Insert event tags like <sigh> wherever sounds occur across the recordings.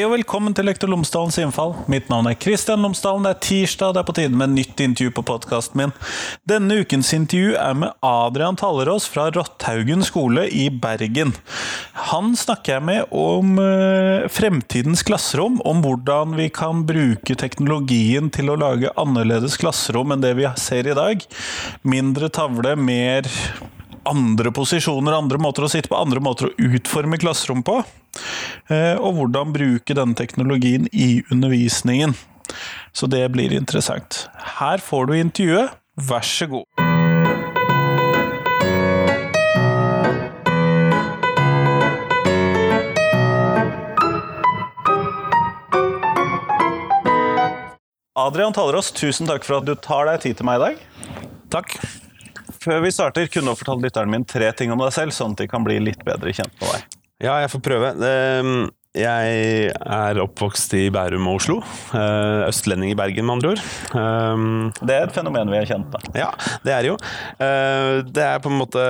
Hei og velkommen til Lektor Lomsdalens innfall. Mitt navn er Kristian Lomsdalen. Det er tirsdag, det er på tide med nytt intervju på podkasten min. Denne ukens intervju er med Adrian Tallerås fra Rotthaugen skole i Bergen. Han snakker jeg med om uh, fremtidens klasserom, om hvordan vi kan bruke teknologien til å lage annerledes klasserom enn det vi ser i dag. Mindre tavle, mer andre posisjoner, andre måter å sitte på, andre måter å utforme klasserom på. Eh, og hvordan bruke denne teknologien i undervisningen. Så det blir interessant. Her får du intervjuet. Vær så god. Adrian Talerås, tusen takk for at du tar deg tid til meg i dag. Takk. Før vi starter, kunne du fortalt lytteren min tre ting om deg selv, sånn at de kan bli litt bedre kjent med deg. Ja, jeg får prøve. Ehm, jeg er oppvokst i Bærum og Oslo. Eh, østlending i Bergen, med andre ord. Ehm, det er et fenomen vi har kjent med. Ja, det er jo. Eh, det er på en måte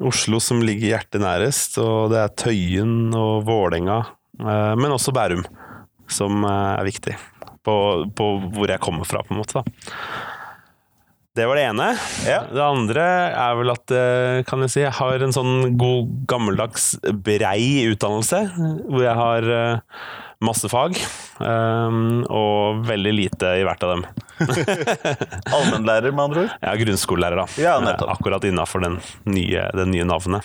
Oslo som ligger hjertet nærest, og det er Tøyen og Vålerenga, eh, men også Bærum, som er viktig. På, på hvor jeg kommer fra, på en måte. da. Det var det ene. Ja. Det andre er vel at eh, kan jeg si, jeg har en sånn god, gammeldags brei utdannelse. Hvor jeg har eh, masse fag, um, og veldig lite i hvert av dem. <laughs> Allmennlærer, med andre ord? Ja, grunnskolelærer, da. Ja. Akkurat innafor det nye, nye navnet.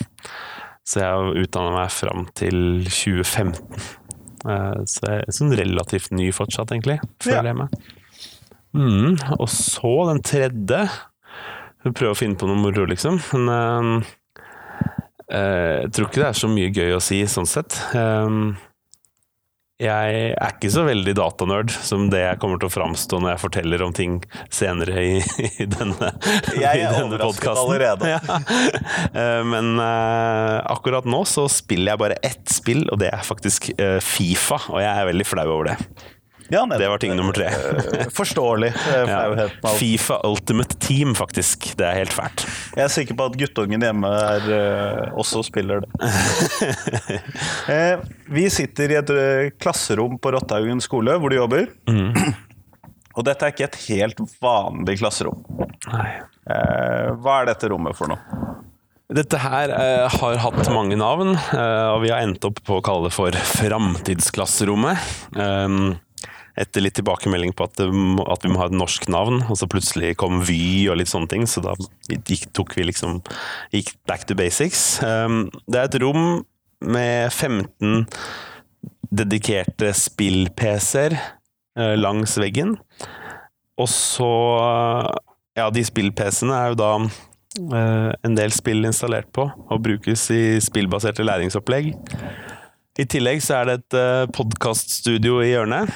Så jeg utdanna meg fram til 2015. Så jeg er sånn relativt ny fortsatt, egentlig, føler jeg meg. Mm, og så den tredje Prøve å finne på noe moro, liksom. Men uh, uh, jeg tror ikke det er så mye gøy å si, sånn sett. Uh, jeg er ikke så veldig datanerd som det jeg kommer til å framstå når jeg forteller om ting senere i, <laughs> i denne, jeg er overrasket allerede. <laughs> Ja. Men akkurat nå så spiller jeg bare ett spill, og det er faktisk Fifa. Og jeg er veldig flau over det. Ja, det var ting nummer tre. Eh, forståelig. <laughs> Eh, ja. Fifa Ultimate Team, faktisk. Det er helt fælt. Jeg er sikker på at guttungen hjemme er, uh, også spiller det. <laughs> eh, vi sitter i et klasserom på Rotthaugen skole, hvor du jobber. Mm. Og dette er ikke et helt vanlig klasserom. Nei. hva er dette rommet for noe? Dette her eh, har hatt mange navn, eh, og vi har endt opp på å kalle det for Framtidsklasserommet. Um, etter litt tilbakemelding på at, må, at, vi må ha et norsk navn, og så plutselig kom Vy og litt sånne ting, så da gikk, tok vi liksom gikk back to basics. Um, det er et rom med 15 dedikerte spill-PC-er uh, langs veggen. Og så Ja, de spill-PC-ene er jo da uh, en del spill installert på, og brukes i spillbaserte læringsopplegg. I tillegg så er det et uh, podkaststudio i hjørnet,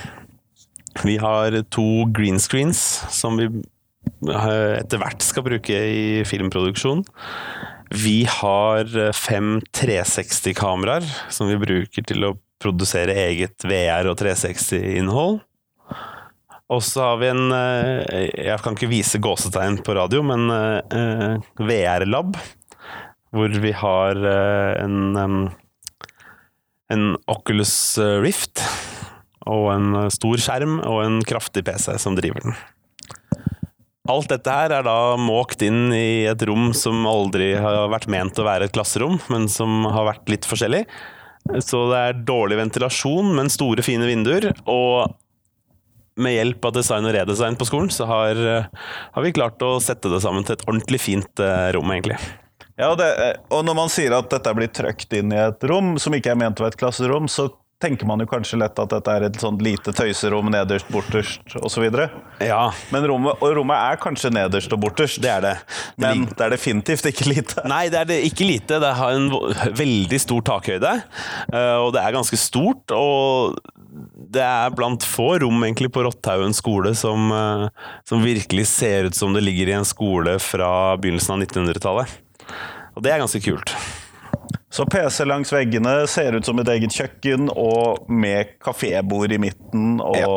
vi har to green screens som vi etter hvert skal bruke i filmproduksjon. Vi har fem 360-kameraer som vi bruker til å produsere eget VR- og 360-innhold. Og så har vi en eh, Jeg kan ikke vise gåsetegn på radio, men eh, VR-lab. Hvor vi har eh, en, en Oculus Rift og en eh, stor skjerm og en kraftig PC som driver den. Alt dette her er da måkt inn i et rom som aldri har vært ment å være et klasserom, men som har vært litt forskjellig. Så det er dårlig ventilasjon, men store, fine vinduer. Og med hjelp av design og redesign på skolen, så har, eh, har vi klart å sette det sammen til et ordentlig fint eh, rom, egentlig. Ja, det, og når man sier at dette blir trøkt inn i et rom som ikke er ment å være et klasserom, så tenker man jo kanskje lett at dette er et sånt lite tøyserom nederst, borterst osv. Ja. Men rommet, rommet er kanskje nederst og borterst. Det er det. det Men det er definitivt ikke lite. Nei, det er det ikke lite. Det har en veldig stor takhøyde, eh, og det er ganske stort. og det er blant få rom egentlig på Rotthaugen skole som, eh, som virkelig ser ut som det ligger i en skole fra begynnelsen av 1900-tallet. Og det er ganske kult. Så PC langs veggene ser ut som et eget kjøkken, og med kafébord i midten og ja.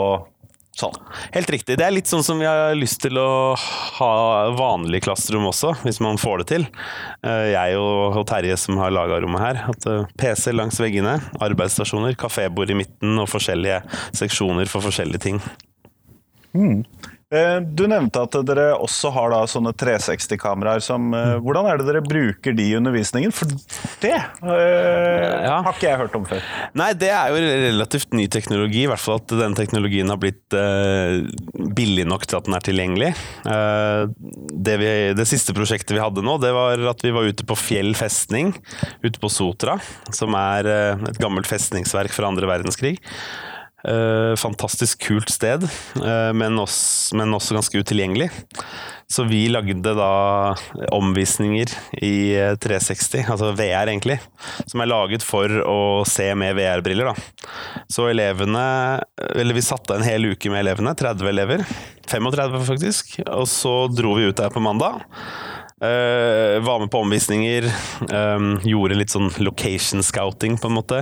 Sånn. Helt riktig. Det er litt sånn som vi har lyst til å ha vanlig klasserom også, hvis man får det til. Eh, Jeg og Terje som har laga rommet her. At eh, PC langs veggene, arbeidsstasjoner, kafébord i midten og forskjellige seksjoner for forskjellige ting. Eh, Du nevnte at dere også har da sånne 360-kameraer. som, eh, Hvordan er det dere bruker de i undervisningen? For det øh, Ja. har ikke jeg hørt om før. Nei, det er jo relativt ny teknologi. I hvert fall at den teknologien har blitt øh, billig nok til at den er tilgjengelig. Uh, det, vi, det siste prosjektet vi hadde nå, det var at vi var ute på Fjell festning ute på Sotra. Som er øh, et gammelt festningsverk fra andre verdenskrig. Eh, fantastisk kult sted, eh, men, også, men også ganske utilgjengelig. Så vi lagde da omvisninger i eh, 360, altså VR egentlig, som er laget for å se med VR-briller. Så elevene Eller vi satte en hel uke med elevene, 30 elever. 35 faktisk. Og så dro vi ut der på mandag. Uh, var med på omvisninger. Um, gjorde litt sånn location scouting, på en måte.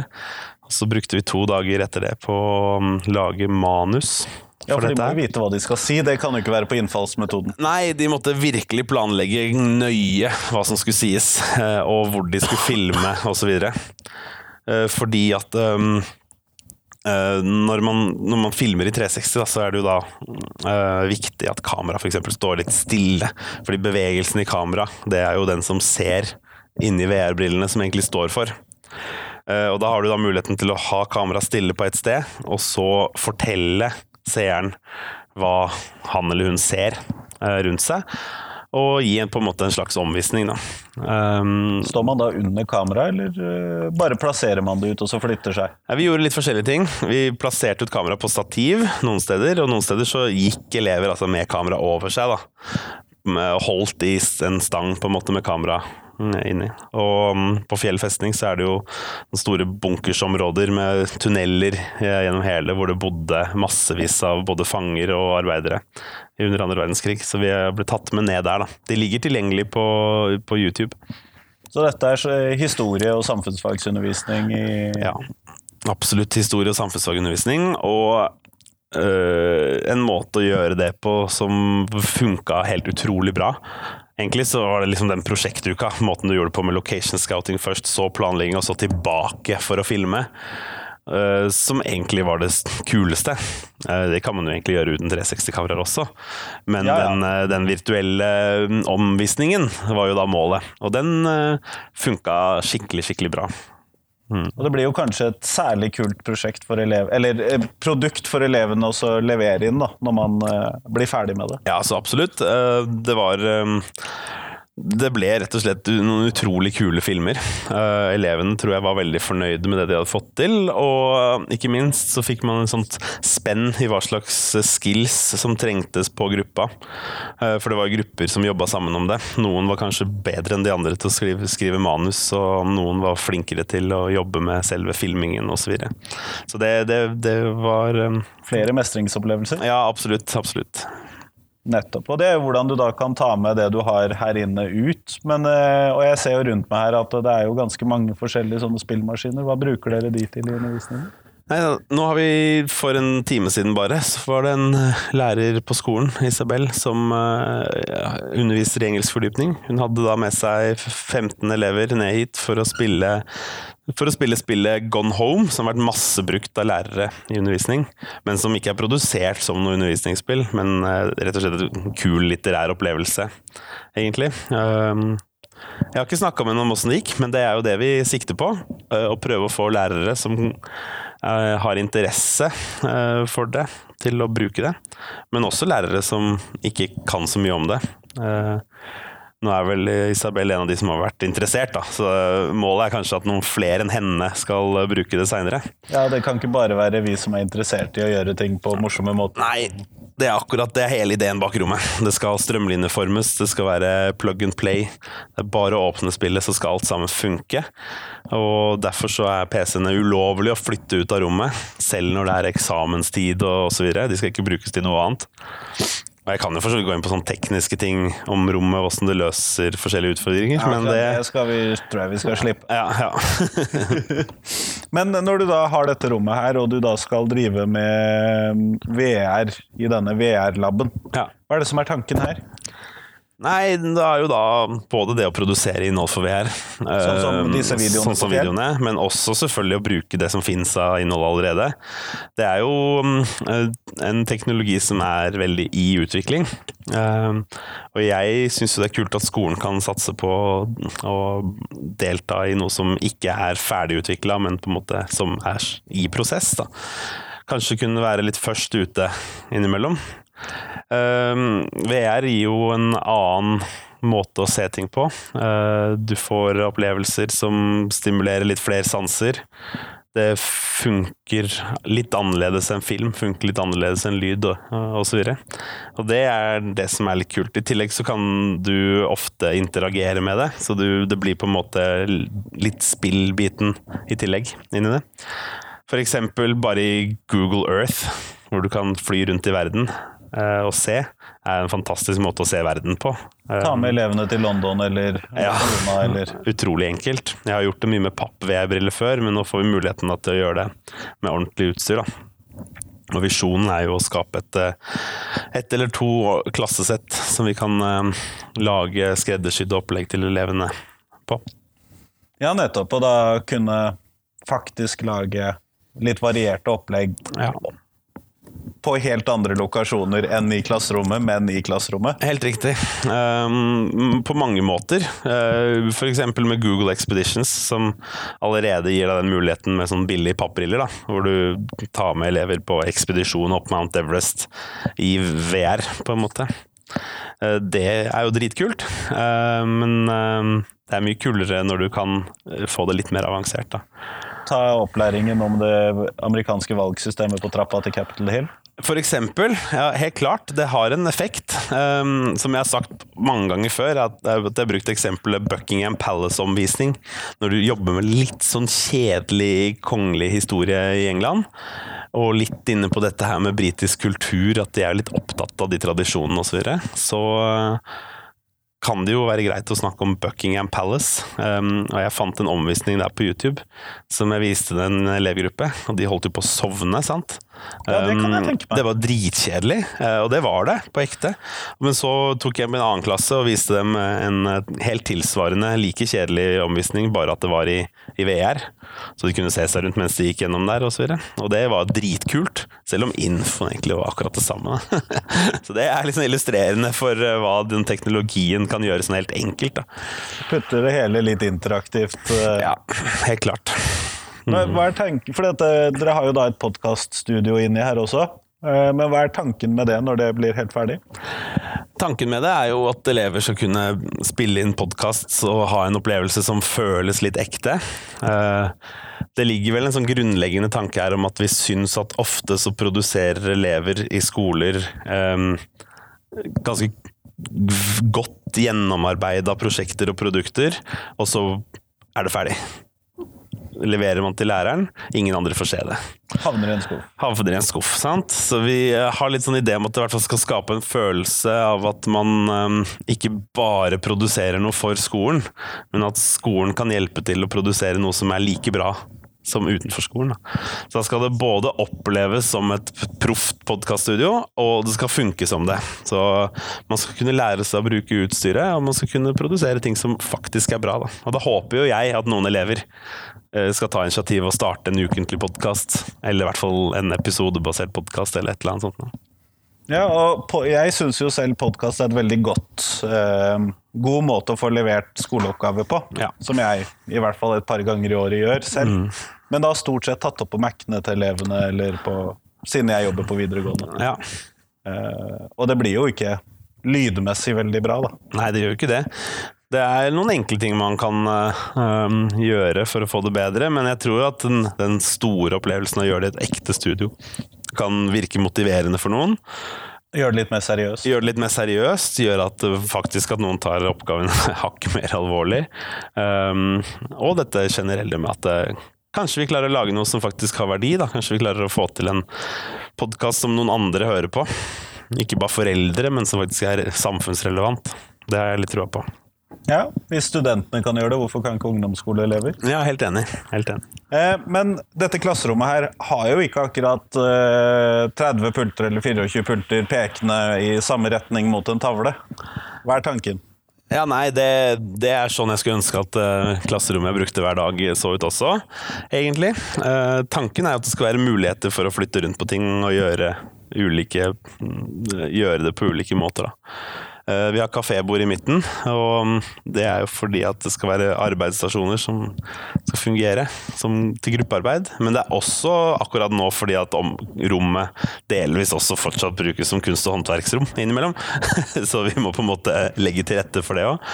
Så brukte vi to dager etter det på å mm, lage manus. Ja, for De må jo vite hva de skal si. Det kan jo ikke være på innfallsmetoden. Nei, de måtte virkelig planlegge nøye hva som skulle sies, eh, og hvor de skulle filme osv. Fordi at um, eh, når, man, når man filmer i 360, da, så er det jo da uh, viktig at kameraet f.eks. står litt stille. Fordi bevegelsen i kamera, det er jo den som ser inni VR-brillene, som egentlig står for. Eh, og da har du da muligheten til å ha kameraet stille på et sted, og så fortelle seeren hva han eller hun ser eh, rundt seg. Og gi en, på en måte en slags omvisning, da. Um, Står man da under kameraet, eller eh, bare plasserer man det ut, og så flytter seg? Ja, vi gjorde litt forskjellige ting. Vi plasserte ut kamera på stativ noen steder, og noen steder så gikk elever altså med kamera over seg. da. Holdt i en stang på en måte med kamera mm, inni. Og mm, på Fjell festning så er det jo store bunkersområder med tunneler eh, gjennom hele, hvor det bodde massevis av både fanger og arbeidere under andre verdenskrig. Så vi ble tatt med ned der, da. De ligger tilgjengelig på, på YouTube. Så dette er historie- og samfunnsfagsundervisning i Ja, absolutt historie- og samfunnsfagundervisning. Og øh, en måte å gjøre det på som funka helt utrolig bra. Egentlig så var det liksom den prosjektuka, måten du gjorde det på med location scouting først, så planlegging, og så tilbake for å filme. Uh, som egentlig var det kuleste. Uh, det kan man jo egentlig gjøre uten 360-kameraer også. Men Ja, ja. Den, uh, den virtuelle øh, omvisningen var jo da målet. Og den funka skikkelig, skikkelig bra. Og det blir jo kanskje et særlig kult prosjekt for elev, eller eh, produkt for elevene å levere inn da, når man eh, blir ferdig med det. Ja, så absolutt. Eh, Det var eh, Det ble rett og slett noen utrolig kule filmer. Uh, Elevene tror jeg var veldig fornøyde med det de hadde fått til, og ikke minst så fikk man en sånt spenn i hva slags skills som trengtes på gruppa. Uh, For det var grupper som jobba sammen om det. Noen var kanskje bedre enn de andre til å skrive, skrive manus, og noen var flinkere til å jobbe med selve filmingen osv. Så, videre. så det, det, det var um, Flere mestringsopplevelser. Ja, absolutt. Absolutt. Nettopp. Og det er jo hvordan du da kan ta med det du har her inne ut. Men, eh, og jeg ser jo rundt meg her at det er jo ganske mange forskjellige sånne spillmaskiner. Hva bruker dere de til i undervisningen? Nei, nå har vi for en time siden bare, så var det en eh, lærer på skolen, Isabel, som eh, ja, underviser i engelsk fordypning. Hun hadde da med seg 15 elever ned hit for å spille for å spille spillet Gone Home, som har vært massebrukt av lærere i undervisning, men som ikke er produsert som noe undervisningsspill, men eh, rett og slett en kul litterær opplevelse, egentlig. Um, jeg har ikke snakka med henne om åssen det gikk, men det er jo det vi sikter på. Å prøve å få lærere som har interesse eh, for det, til å bruke det. Men også lærere som ikke kan så mye om det. Eh, Nå er vel Isabel en av de som har vært interessert, da. så målet er kanskje at noen flere enn henne skal eh, bruke det seinere. Ja, Det kan ikke bare være vi som er interessert i å gjøre ting på morsomme måter. Nei, det er akkurat det er hele ideen bak rommet. Det skal strømlinjeformes, det skal være plug and play. Det er bare å åpne spillet, så skal alt sammen funke. Og derfor så er PC-ene ulovlig å flytte ut av rommet, selv når det er eksamenstid og osv. De skal ikke brukes til noe annet. Og jeg kan jo for gå inn på sånne tekniske ting om rommet, åssen det løser forskjellige utfordringer, men det det skal vi, tror jeg vi skal slippe. Ja, ja. <laughs> Men når du da har dette rommet her, og du da skal drive med VR i denne VR-laben, ja. hva er det som er tanken her? Nei, det er jo da både det å produsere innhold for VR, Sånn som eh, disse videoene sånn som videoene, men også selvfølgelig å bruke det som finnes av innhold allerede. Det er jo eh, en teknologi som er veldig i utvikling. Eh, Og jeg syns jo det er kult at skolen kan satse på å delta i noe som ikke er ferdigutvikla, men på en måte som er i prosess. da. Kanskje kunne være litt først ute innimellom. Um, VR gir jo en annen måte å se ting på. Uh, du får opplevelser som stimulerer litt flere sanser. Det funker litt annerledes enn film, funker litt annerledes enn lyd og, og videre. Og det er det som er litt kult. I tillegg så kan du ofte interagere med det, så du, det blir på en måte litt spillbiten i tillegg inni det. For eksempel bare i Google Earth, hvor du kan fly rundt i verden eh, og se, er en fantastisk måte å se verden på. Eh, Ta med elevene til London eller Ja. Barcelona eller <laughs> Utrolig enkelt. Jeg har gjort det mye med papp-VR-briller før, men nå får vi muligheten til å gjøre det med ordentlig utstyr. da. Og Visjonen er jo å skape et, eh, et eller to klassesett som vi kan lage skreddersydde opplegg til elevene på. Ja, nettopp. Og da kunne faktisk lage litt varierte opplegg Ja. På helt andre lokasjoner enn i klasserommet, men i klasserommet. Helt riktig. Um, på mange måter. Uh, F.eks. med Google Expeditions, som allerede gir deg den muligheten med sånn billige pappbriller, hvor du tar med elever på ekspedisjon opp Mount Everest i VR, på en måte. Uh, det er jo dritkult, uh, men uh, det er mye kulere når du kan få det litt mer avansert. da. Ta opplæringen om det amerikanske valgsystemet på trappa til Capitol Hill. For eksempel, ja, helt klart, det har en effekt. Um, som jeg har sagt mange ganger før, at jeg har brukt eksempelet Buckingham Palace-omvisning. Når du jobber med litt sånn kjedelig kongelig historie i England, og litt inne på dette her med britisk kultur, at de er litt opptatt av de tradisjonene osv., så, videre, så kan det jo være greit å snakke om Buckingham Palace. Um, og jeg fant en omvisning der på YouTube som jeg viste en elevgruppe, og de holdt jo på å sovne, sant. Ja, det kan jeg Um, tenke meg. Det var dritkjedelig, eh, og det var det, på ekte. Men så tok jeg med en annen klasse og viste dem en eh, helt tilsvarende, like kjedelig omvisning, bare at det var i, i VR. Så de kunne se seg rundt mens de gikk gjennom der, og så. Og det var dritkult, selv om infoen egentlig var akkurat det samme. <laughs> så det er liksom illustrerende for eh, hva den teknologien kan gjøre sånn helt enkelt. da. Putter det hele litt interaktivt. eh, Ja, helt klart. Hva, hva er tanken? For dette, dere har jo da et podkaststudio inni her også. eh, Men hva er tanken med det når det blir helt ferdig? Tanken med det er jo at elever skal kunne spille inn podkast og ha en opplevelse som føles litt ekte. Eh, Det ligger vel en sånn grunnleggende tanke her om at vi syns at ofte så produserer elever i skoler eh, ganske godt gjennomarbeida prosjekter og produkter, og så er det ferdig. Leverer man til læreren, ingen andre får se det Havner i en skuff. havner i en skuff. sant? Så vi eh, har litt sånn idé om at det i hvert fall skal skape en følelse av at man um, ikke bare produserer noe for skolen, men at skolen kan hjelpe til å produsere noe som er like bra som utenfor skolen. Da. Så da skal det både oppleves som et proft podkaststudio, og det skal funke som det. Så man skal kunne lære seg å bruke utstyret, og man skal kunne produsere ting som faktisk er bra. Da. Og da håper jo jeg at noen elever skal ta initiativ og starte en ukentlig podkast, eller i hvert fall en episodebasert podkast, eller et eller annet sånt. Ja, og på, jeg syns jo selv podkast er et veldig godt eh, God måte å få levert skoleoppgave på. Ja. Som jeg i hvert fall et par ganger i året gjør selv. Men da stort sett tatt opp på Mac-ene til elevene, eller på Siden jeg jobber på videregående. Ja. Eh, og det blir jo ikke lydmessig veldig bra, da. Nei, det gjør jo ikke det. Det er noen enkle ting man kan øhm, gjøre for å få det bedre, men jeg tror at den, den store opplevelsen av å gjøre det i et ekte studio kan virke motiverende for noen. Gjør det litt mer seriøst. Gjøre det litt mer seriøst, gjøre at øh, faktisk at noen tar oppgaven <laughs> hakket mer alvorlig. Um, og dette generelle med at det, kanskje vi klarer å lage noe som faktisk har verdi. Da. Kanskje vi klarer å få til en podkast som noen andre hører på. ikke bare foreldre, men som faktisk er samfunnsrelevant. Det har jeg litt trua på. Ja, Hvis studentene kan gjøre det, hvorfor kan ikke ungdomsskoleelever? Ja, helt enig. Helt enig. Eh, men dette klasserommet her har jo ikke akkurat eh, 30 pulter eller 24 pulter pekende i samme retning mot en tavle. Hva er tanken? Ja, nei, det, det, er sånn jeg skulle ønske at uh, klasserommet jeg brukte hver dag, så ut også, egentlig. Uh, tanken er at det skal være muligheter for å flytte rundt på ting og gjøre, ulike, gjøre det på ulike måter. Da. Eh, vi har kafébord i midten, og det er jo fordi at det skal være arbeidsstasjoner som skal fungere som til gruppearbeid. Men det er også akkurat nå fordi at rommet delvis også fortsatt brukes som kunst- og håndverksrom innimellom. <laughs> Så vi må på en måte legge til rette for det òg.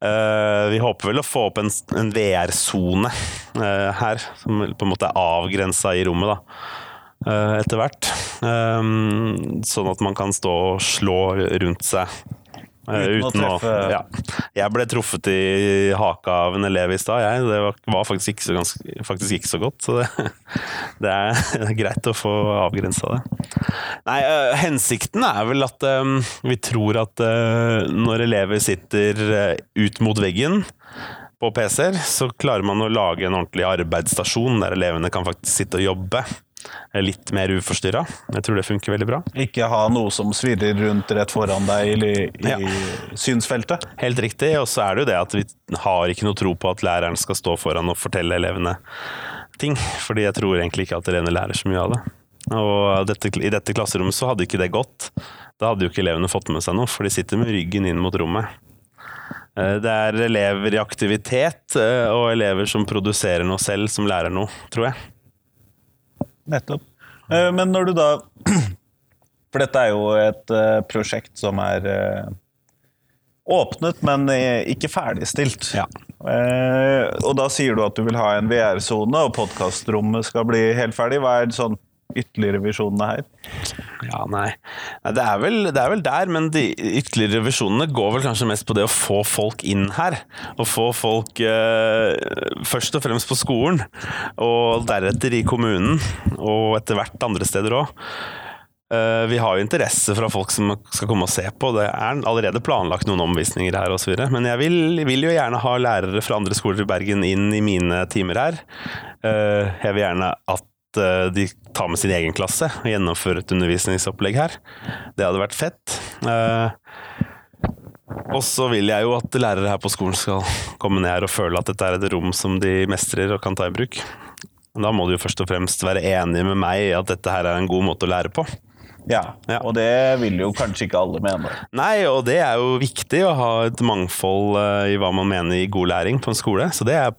Eh, vi håper vel å få opp en, en VR-sone eh, her, som på en måte er avgrensa i rommet. da etter hvert. Sånn at man kan stå og slå rundt seg Uten, uten å treffe ja. Jeg ble truffet i haka av en elev i stad, jeg. Det var faktisk ikke så, ganske, faktisk ikke så godt. Så det, <laughs> det, er, <laughs> det, er, greit å få avgrensa det. Nei, øh, hensikten er vel at øh, vi tror at øh, når elever sitter ut mot veggen på PC-er, så klarer man å lage en ordentlig arbeidsstasjon der elevene kan faktisk sitte og jobbe litt mer uforstyrra. Jeg tror det funker veldig bra. Ikke ha noe som svirrer rundt rett foran deg i, i ja. synsfeltet. Helt riktig. Og så er det jo det at vi har ikke noe tro på at læreren skal stå foran og fortelle elevene ting. Fordi jeg tror egentlig ikke at elevene lærer så mye av det. Og dette, i dette klasserommet så hadde ikke det gått. Da hadde jo ikke elevene fått med seg noe, for de sitter med ryggen inn mot rommet. Eh, det er elever i aktivitet eh, og elever som produserer noe selv, som lærer noe, tror jeg. Nettopp. Eh, men når du da <clears throat> For dette er jo et eh, prosjekt som er eh, åpnet, men ikke ferdigstilt. Ja. Og da sier du at du vil ha en VR-sone, og podkastrommet skal bli helt ferdig. Hva er sånn ytterligere visjonene her? Ja, nei. Det er, vel, det er vel der, men de ytterligere visjonene går vel kanskje mest på det å få folk inn her. Å få folk eh, først og fremst på skolen, og deretter i kommunen, og etter hvert andre steder òg. Eh, vi har jo interesse fra folk som skal komme og se på. Det er allerede planlagt noen omvisninger her osv. Men jeg vil, vil, jo gjerne ha lærere fra andre skoler i Bergen inn i mine timer her. Eh, jeg vil gjerne at Eh, de tar med sin egen klasse og gjennomfører et undervisningsopplegg her. Det hadde vært fett. Eh, og så vil jeg jo at lærere her på skolen skal komme ned her og føle at dette er et rom som de mestrer og kan ta i bruk. Da må de jo først og fremst være enige med meg i at dette her er en god måte å lære på. Ja, ja, og det vil jo kanskje ikke alle mene. Nei, og det er jo viktig å ha et mangfold eh, i hva man mener i god læring på en skole. Så det er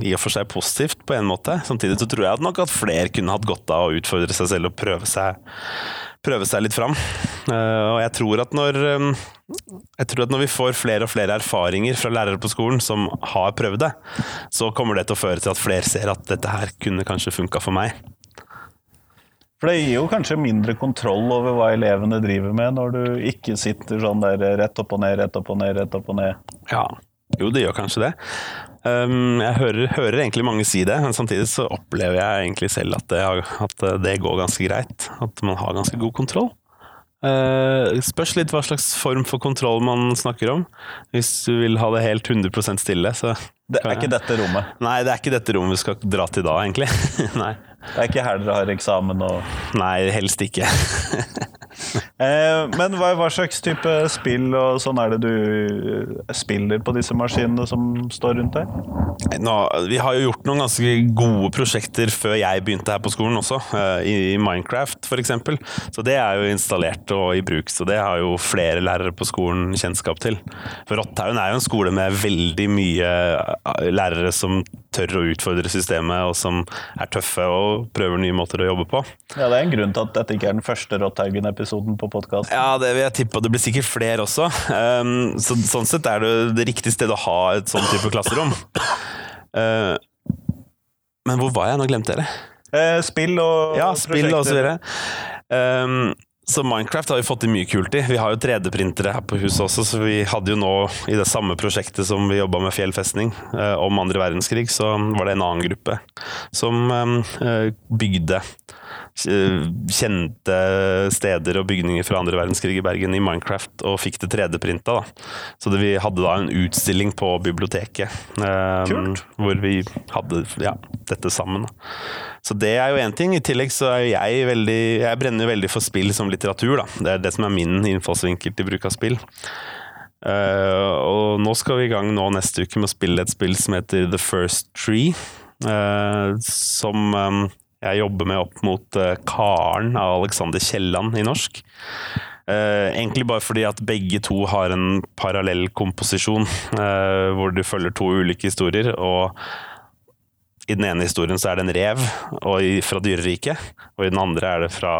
i og for seg positivt på en måte. Samtidig så tror jeg nok at flere kunne hatt godt av å utfordre seg selv og prøve seg, prøve seg litt fram. Eh, og jeg tror, at når, eh, jeg tror at når vi får flere og flere erfaringer fra lærere på skolen som har prøvd det, så kommer det til å føre til at flere ser at dette her kunne kanskje funka for meg. For det gir jo kanskje mindre kontroll over hva elevene driver med, når du ikke sitter sånn der rett opp og ned, rett opp og ned, rett opp og ned. Ja, jo, det gjør kanskje det. Um, jeg hører, hører, egentlig mange si det, men samtidig så opplever jeg egentlig selv at det, at det går ganske greit. At man har ganske god kontroll. Uh, spørs litt hva slags form for kontroll man snakker om. Hvis du vil ha det helt 100% stille, så Det er ikke dette rommet? Nei, det er ikke dette rommet vi skal dra til da, egentlig. <laughs> Nei. Det er ikke her dere har eksamen og Nei, helst ikke. <laughs> eh, men hva, hva, slags type spill og sånn er det du eh, spiller på disse maskinene som står rundt deg? Nå, vi har jo gjort noen ganske gode prosjekter før jeg begynte her på skolen også, eh, i, Minecraft f.eks. Så det er jo installert og i bruk, så det har jo flere lærere på skolen kjennskap til. For Rotthaugen er jo en skole med veldig mye eh, lærere som tør å utfordre systemet, og som er tøffe og prøver nye måter å jobbe på. Ja, Det er en grunn til at dette ikke er den første Rotthaugen-episoden på podkasten. Ja, det vil jeg tippe, og det blir sikkert flere også. Um, så, sånn sett er det det riktige stedet å ha et sånn type klasserom. Uh, men hvor var jeg? Nå glemte jeg det. Uh, spill og Ja, spill og så videre. Um, så Minecraft har vi fått i mye kult i. Vi har jo 3D-printere her på huset også, så vi hadde jo nå i det samme prosjektet som vi jobba med Fjell festning eh, om andre verdenskrig, så var det en annen gruppe som eh, bygde kjente steder og bygninger fra andre verdenskrig i Bergen i Minecraft, og fikk det 3D-printa. Så det, vi hadde da en utstilling på biblioteket eh, hvor vi hadde ja, dette sammen. Så det er jo én ting. I tillegg så er jeg veldig Jeg brenner jo veldig for spill som litteratur. da. Det er det som er min innfallsvinkel til bruk av spill. Uh, og nå skal vi i gang nå neste uke med å spille et spill som heter The First Tree. Uh, som um, jeg jobber med opp mot uh, Karen av Alexander Kielland i norsk. Uh, egentlig bare fordi at begge to har en parallell komposisjon, uh, hvor du følger to ulike historier. og i den ene historien så er det en rev i, fra dyreriket, og i den andre er det, fra,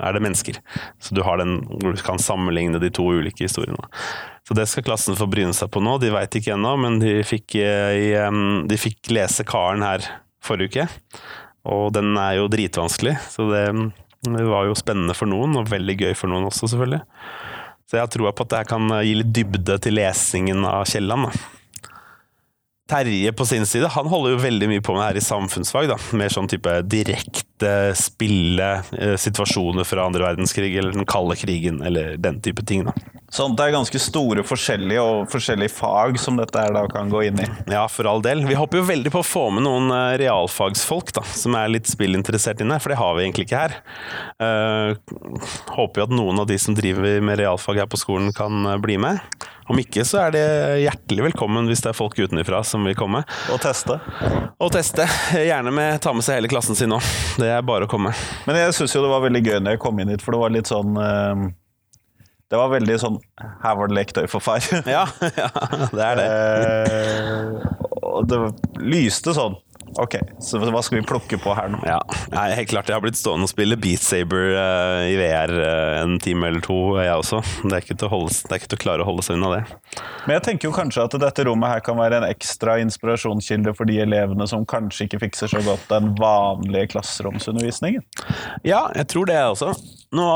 er det mennesker. Så du, den, du, kan sammenligne de to ulike historiene. Så det skal klassen få bryne seg på nå. De veit ikke ennå, men de fikk, de fikk lese Karen her forrige uke. Og den er jo dritvanskelig, så det, det, var jo spennende for noen, og veldig gøy for noen også, selvfølgelig. Så jeg har troa på at det kan gi litt dybde til lesingen av Kielland. Terje på sin side han holder jo veldig mye på med det her i samfunnsfag. da, Mer sånn type direkte spille eh, situasjoner fra andre verdenskrig eller den kalde krigen eller den type ting. da. Sånn det er ganske store forskjellige og forskjellige fag som dette her da kan gå inn i? Ja, for all del. Vi håper jo veldig på å få med noen eh, realfagsfolk da, som er litt spillinteressert inne, for det har vi egentlig ikke her. Uh, håper jo at noen av de som driver med realfag her på skolen kan bli med. Om ikke så er det hjertelig velkommen hvis det er folk utenfra som vil komme. Og teste. Og teste. Gjerne med ta med seg hele klassen sin òg. Det er bare å komme. Men jeg syns jo det var veldig gøy når jeg kom inn hit, for det var litt sånn uh, Det var veldig sånn Her var det lektøy for far. ja, <laughs> ja, det er det. uh, og det lyste sånn. Ok, så hva skal vi plukke på her nå? Ja, jeg, helt klart. Jeg har blitt stående og spille Beat Saber uh, i VR uh, en time eller to, jeg også. Det er, ikke til å holde, det er ikke til å klare å holde seg unna det. Men jeg tenker jo kanskje at dette rommet her kan være en ekstra inspirasjonskilde for de elevene som kanskje ikke fikser så godt den vanlige klasseromsundervisningen? Ja, jeg tror det jeg også. Nå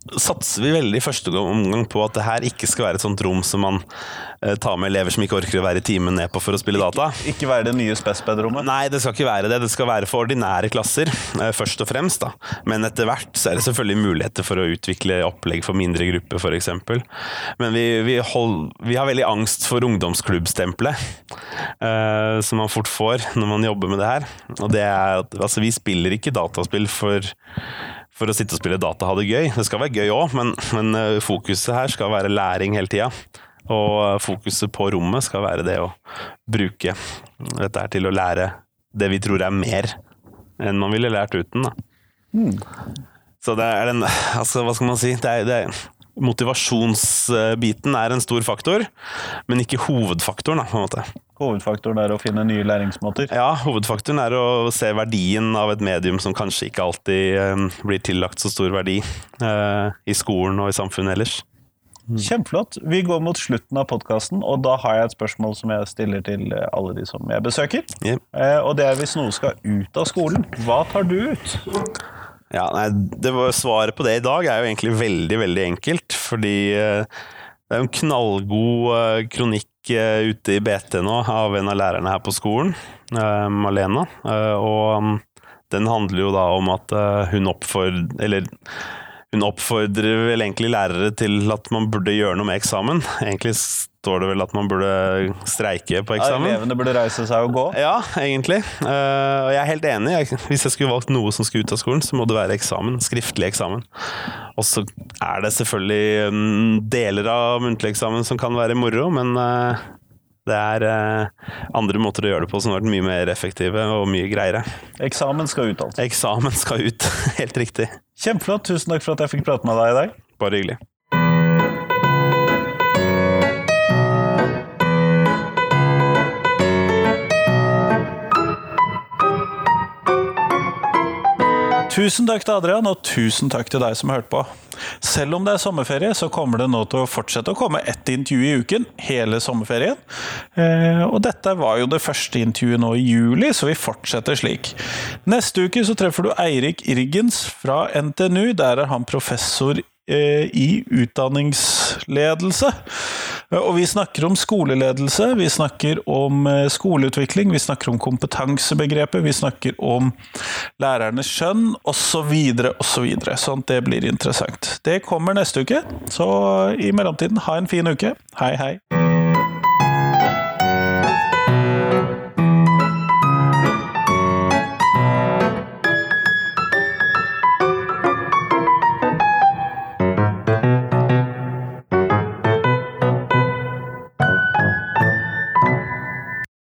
satser vi veldig i første omgang på at det her ikke skal være et sånt rom som man eh, tar med elever som ikke orker å være i timen ned på for å spille data. Ikke, ikke være det nye Spesped-rommet? Nei, det skal ikke være det. Det skal være for ordinære klasser, eh, først og fremst. da. Men etter hvert så er det selvfølgelig muligheter for å utvikle opplegg for mindre grupper, f.eks. Men vi, vi, hold, vi, har veldig angst for ungdomsklubbstempelet, eh, som man fort får når man jobber med det her. Og det er at altså, vi spiller ikke dataspill for for å sitte og spille data ha det gøy. Det skal være gøy òg, men, men, eh, fokuset her skal være læring hele tida. Og eh, fokuset på rommet skal være det å bruke dette her til å lære det vi tror er mer enn man ville lært uten. Da. Mm. Så det er den Altså, hva skal man si? Det er, det er, motivasjonsbiten er en stor faktor, men ikke hovedfaktoren, på en måte. Hovedfaktoren er å finne nye læringsmåter? Ja, hovedfaktoren er å se verdien av et medium som kanskje ikke alltid um, blir tillagt så stor verdi uh, i skolen og i samfunnet ellers. Mm. Kjempeflott. Vi går mot slutten av podkasten, og da har jeg et spørsmål som jeg stiller til alle de som jeg besøker. Yep. Og det er hvis noe skal ut av skolen, hva tar du ut? Ja, nei, var, Svaret på det i dag er jo egentlig veldig, veldig enkelt. Fordi uh, det er en knallgod uh, kronikk ute i BT nå av en av lærerne her på skolen, Malena. og um, den handler jo da om at hun oppfordrer Eller hun oppfordrer vel egentlig lærere til at man burde gjøre noe med eksamen. Egentlig står det vel at man burde streike på eksamen. Ja, elevene burde reise seg og gå? Ja, egentlig. Uh, og jeg er helt enig. Hvis jeg skulle valgt noe som skulle ut av skolen, så må det være eksamen. Skriftlig eksamen. Og så er det selvfølgelig um, deler av muntlig eksamen som kan være moro, men uh, det er uh, andre måter å gjøre det på som har vært mye mer effektive og mye greiere. Eksamen skal ut, altså? Eksamen skal ut, <laughs> helt riktig. Kjempeflott. Tusen takk for at jeg fikk prate med deg i dag. Bare hyggelig. Tusen takk til Adrian, og tusen takk til deg som hørte på. Selv om det er sommerferie, så kommer det nå til å fortsette å komme ett intervju i uken hele sommerferien. Eh, og dette var jo det første intervjuet nå i juli, så vi fortsetter slik. Neste uke så treffer du Eirik Irgens fra NTNU. Der er han professor eh, i utdanningsledelse. Og vi snakker om skoleledelse, vi snakker om eh, skoleutvikling, vi snakker om kompetansebegrepet, vi snakker om lærernes skjønn, osv., osv. Sånn at det blir interessant. Det kommer neste uke, så i mellomtiden, ha en fin uke. Hei, hei.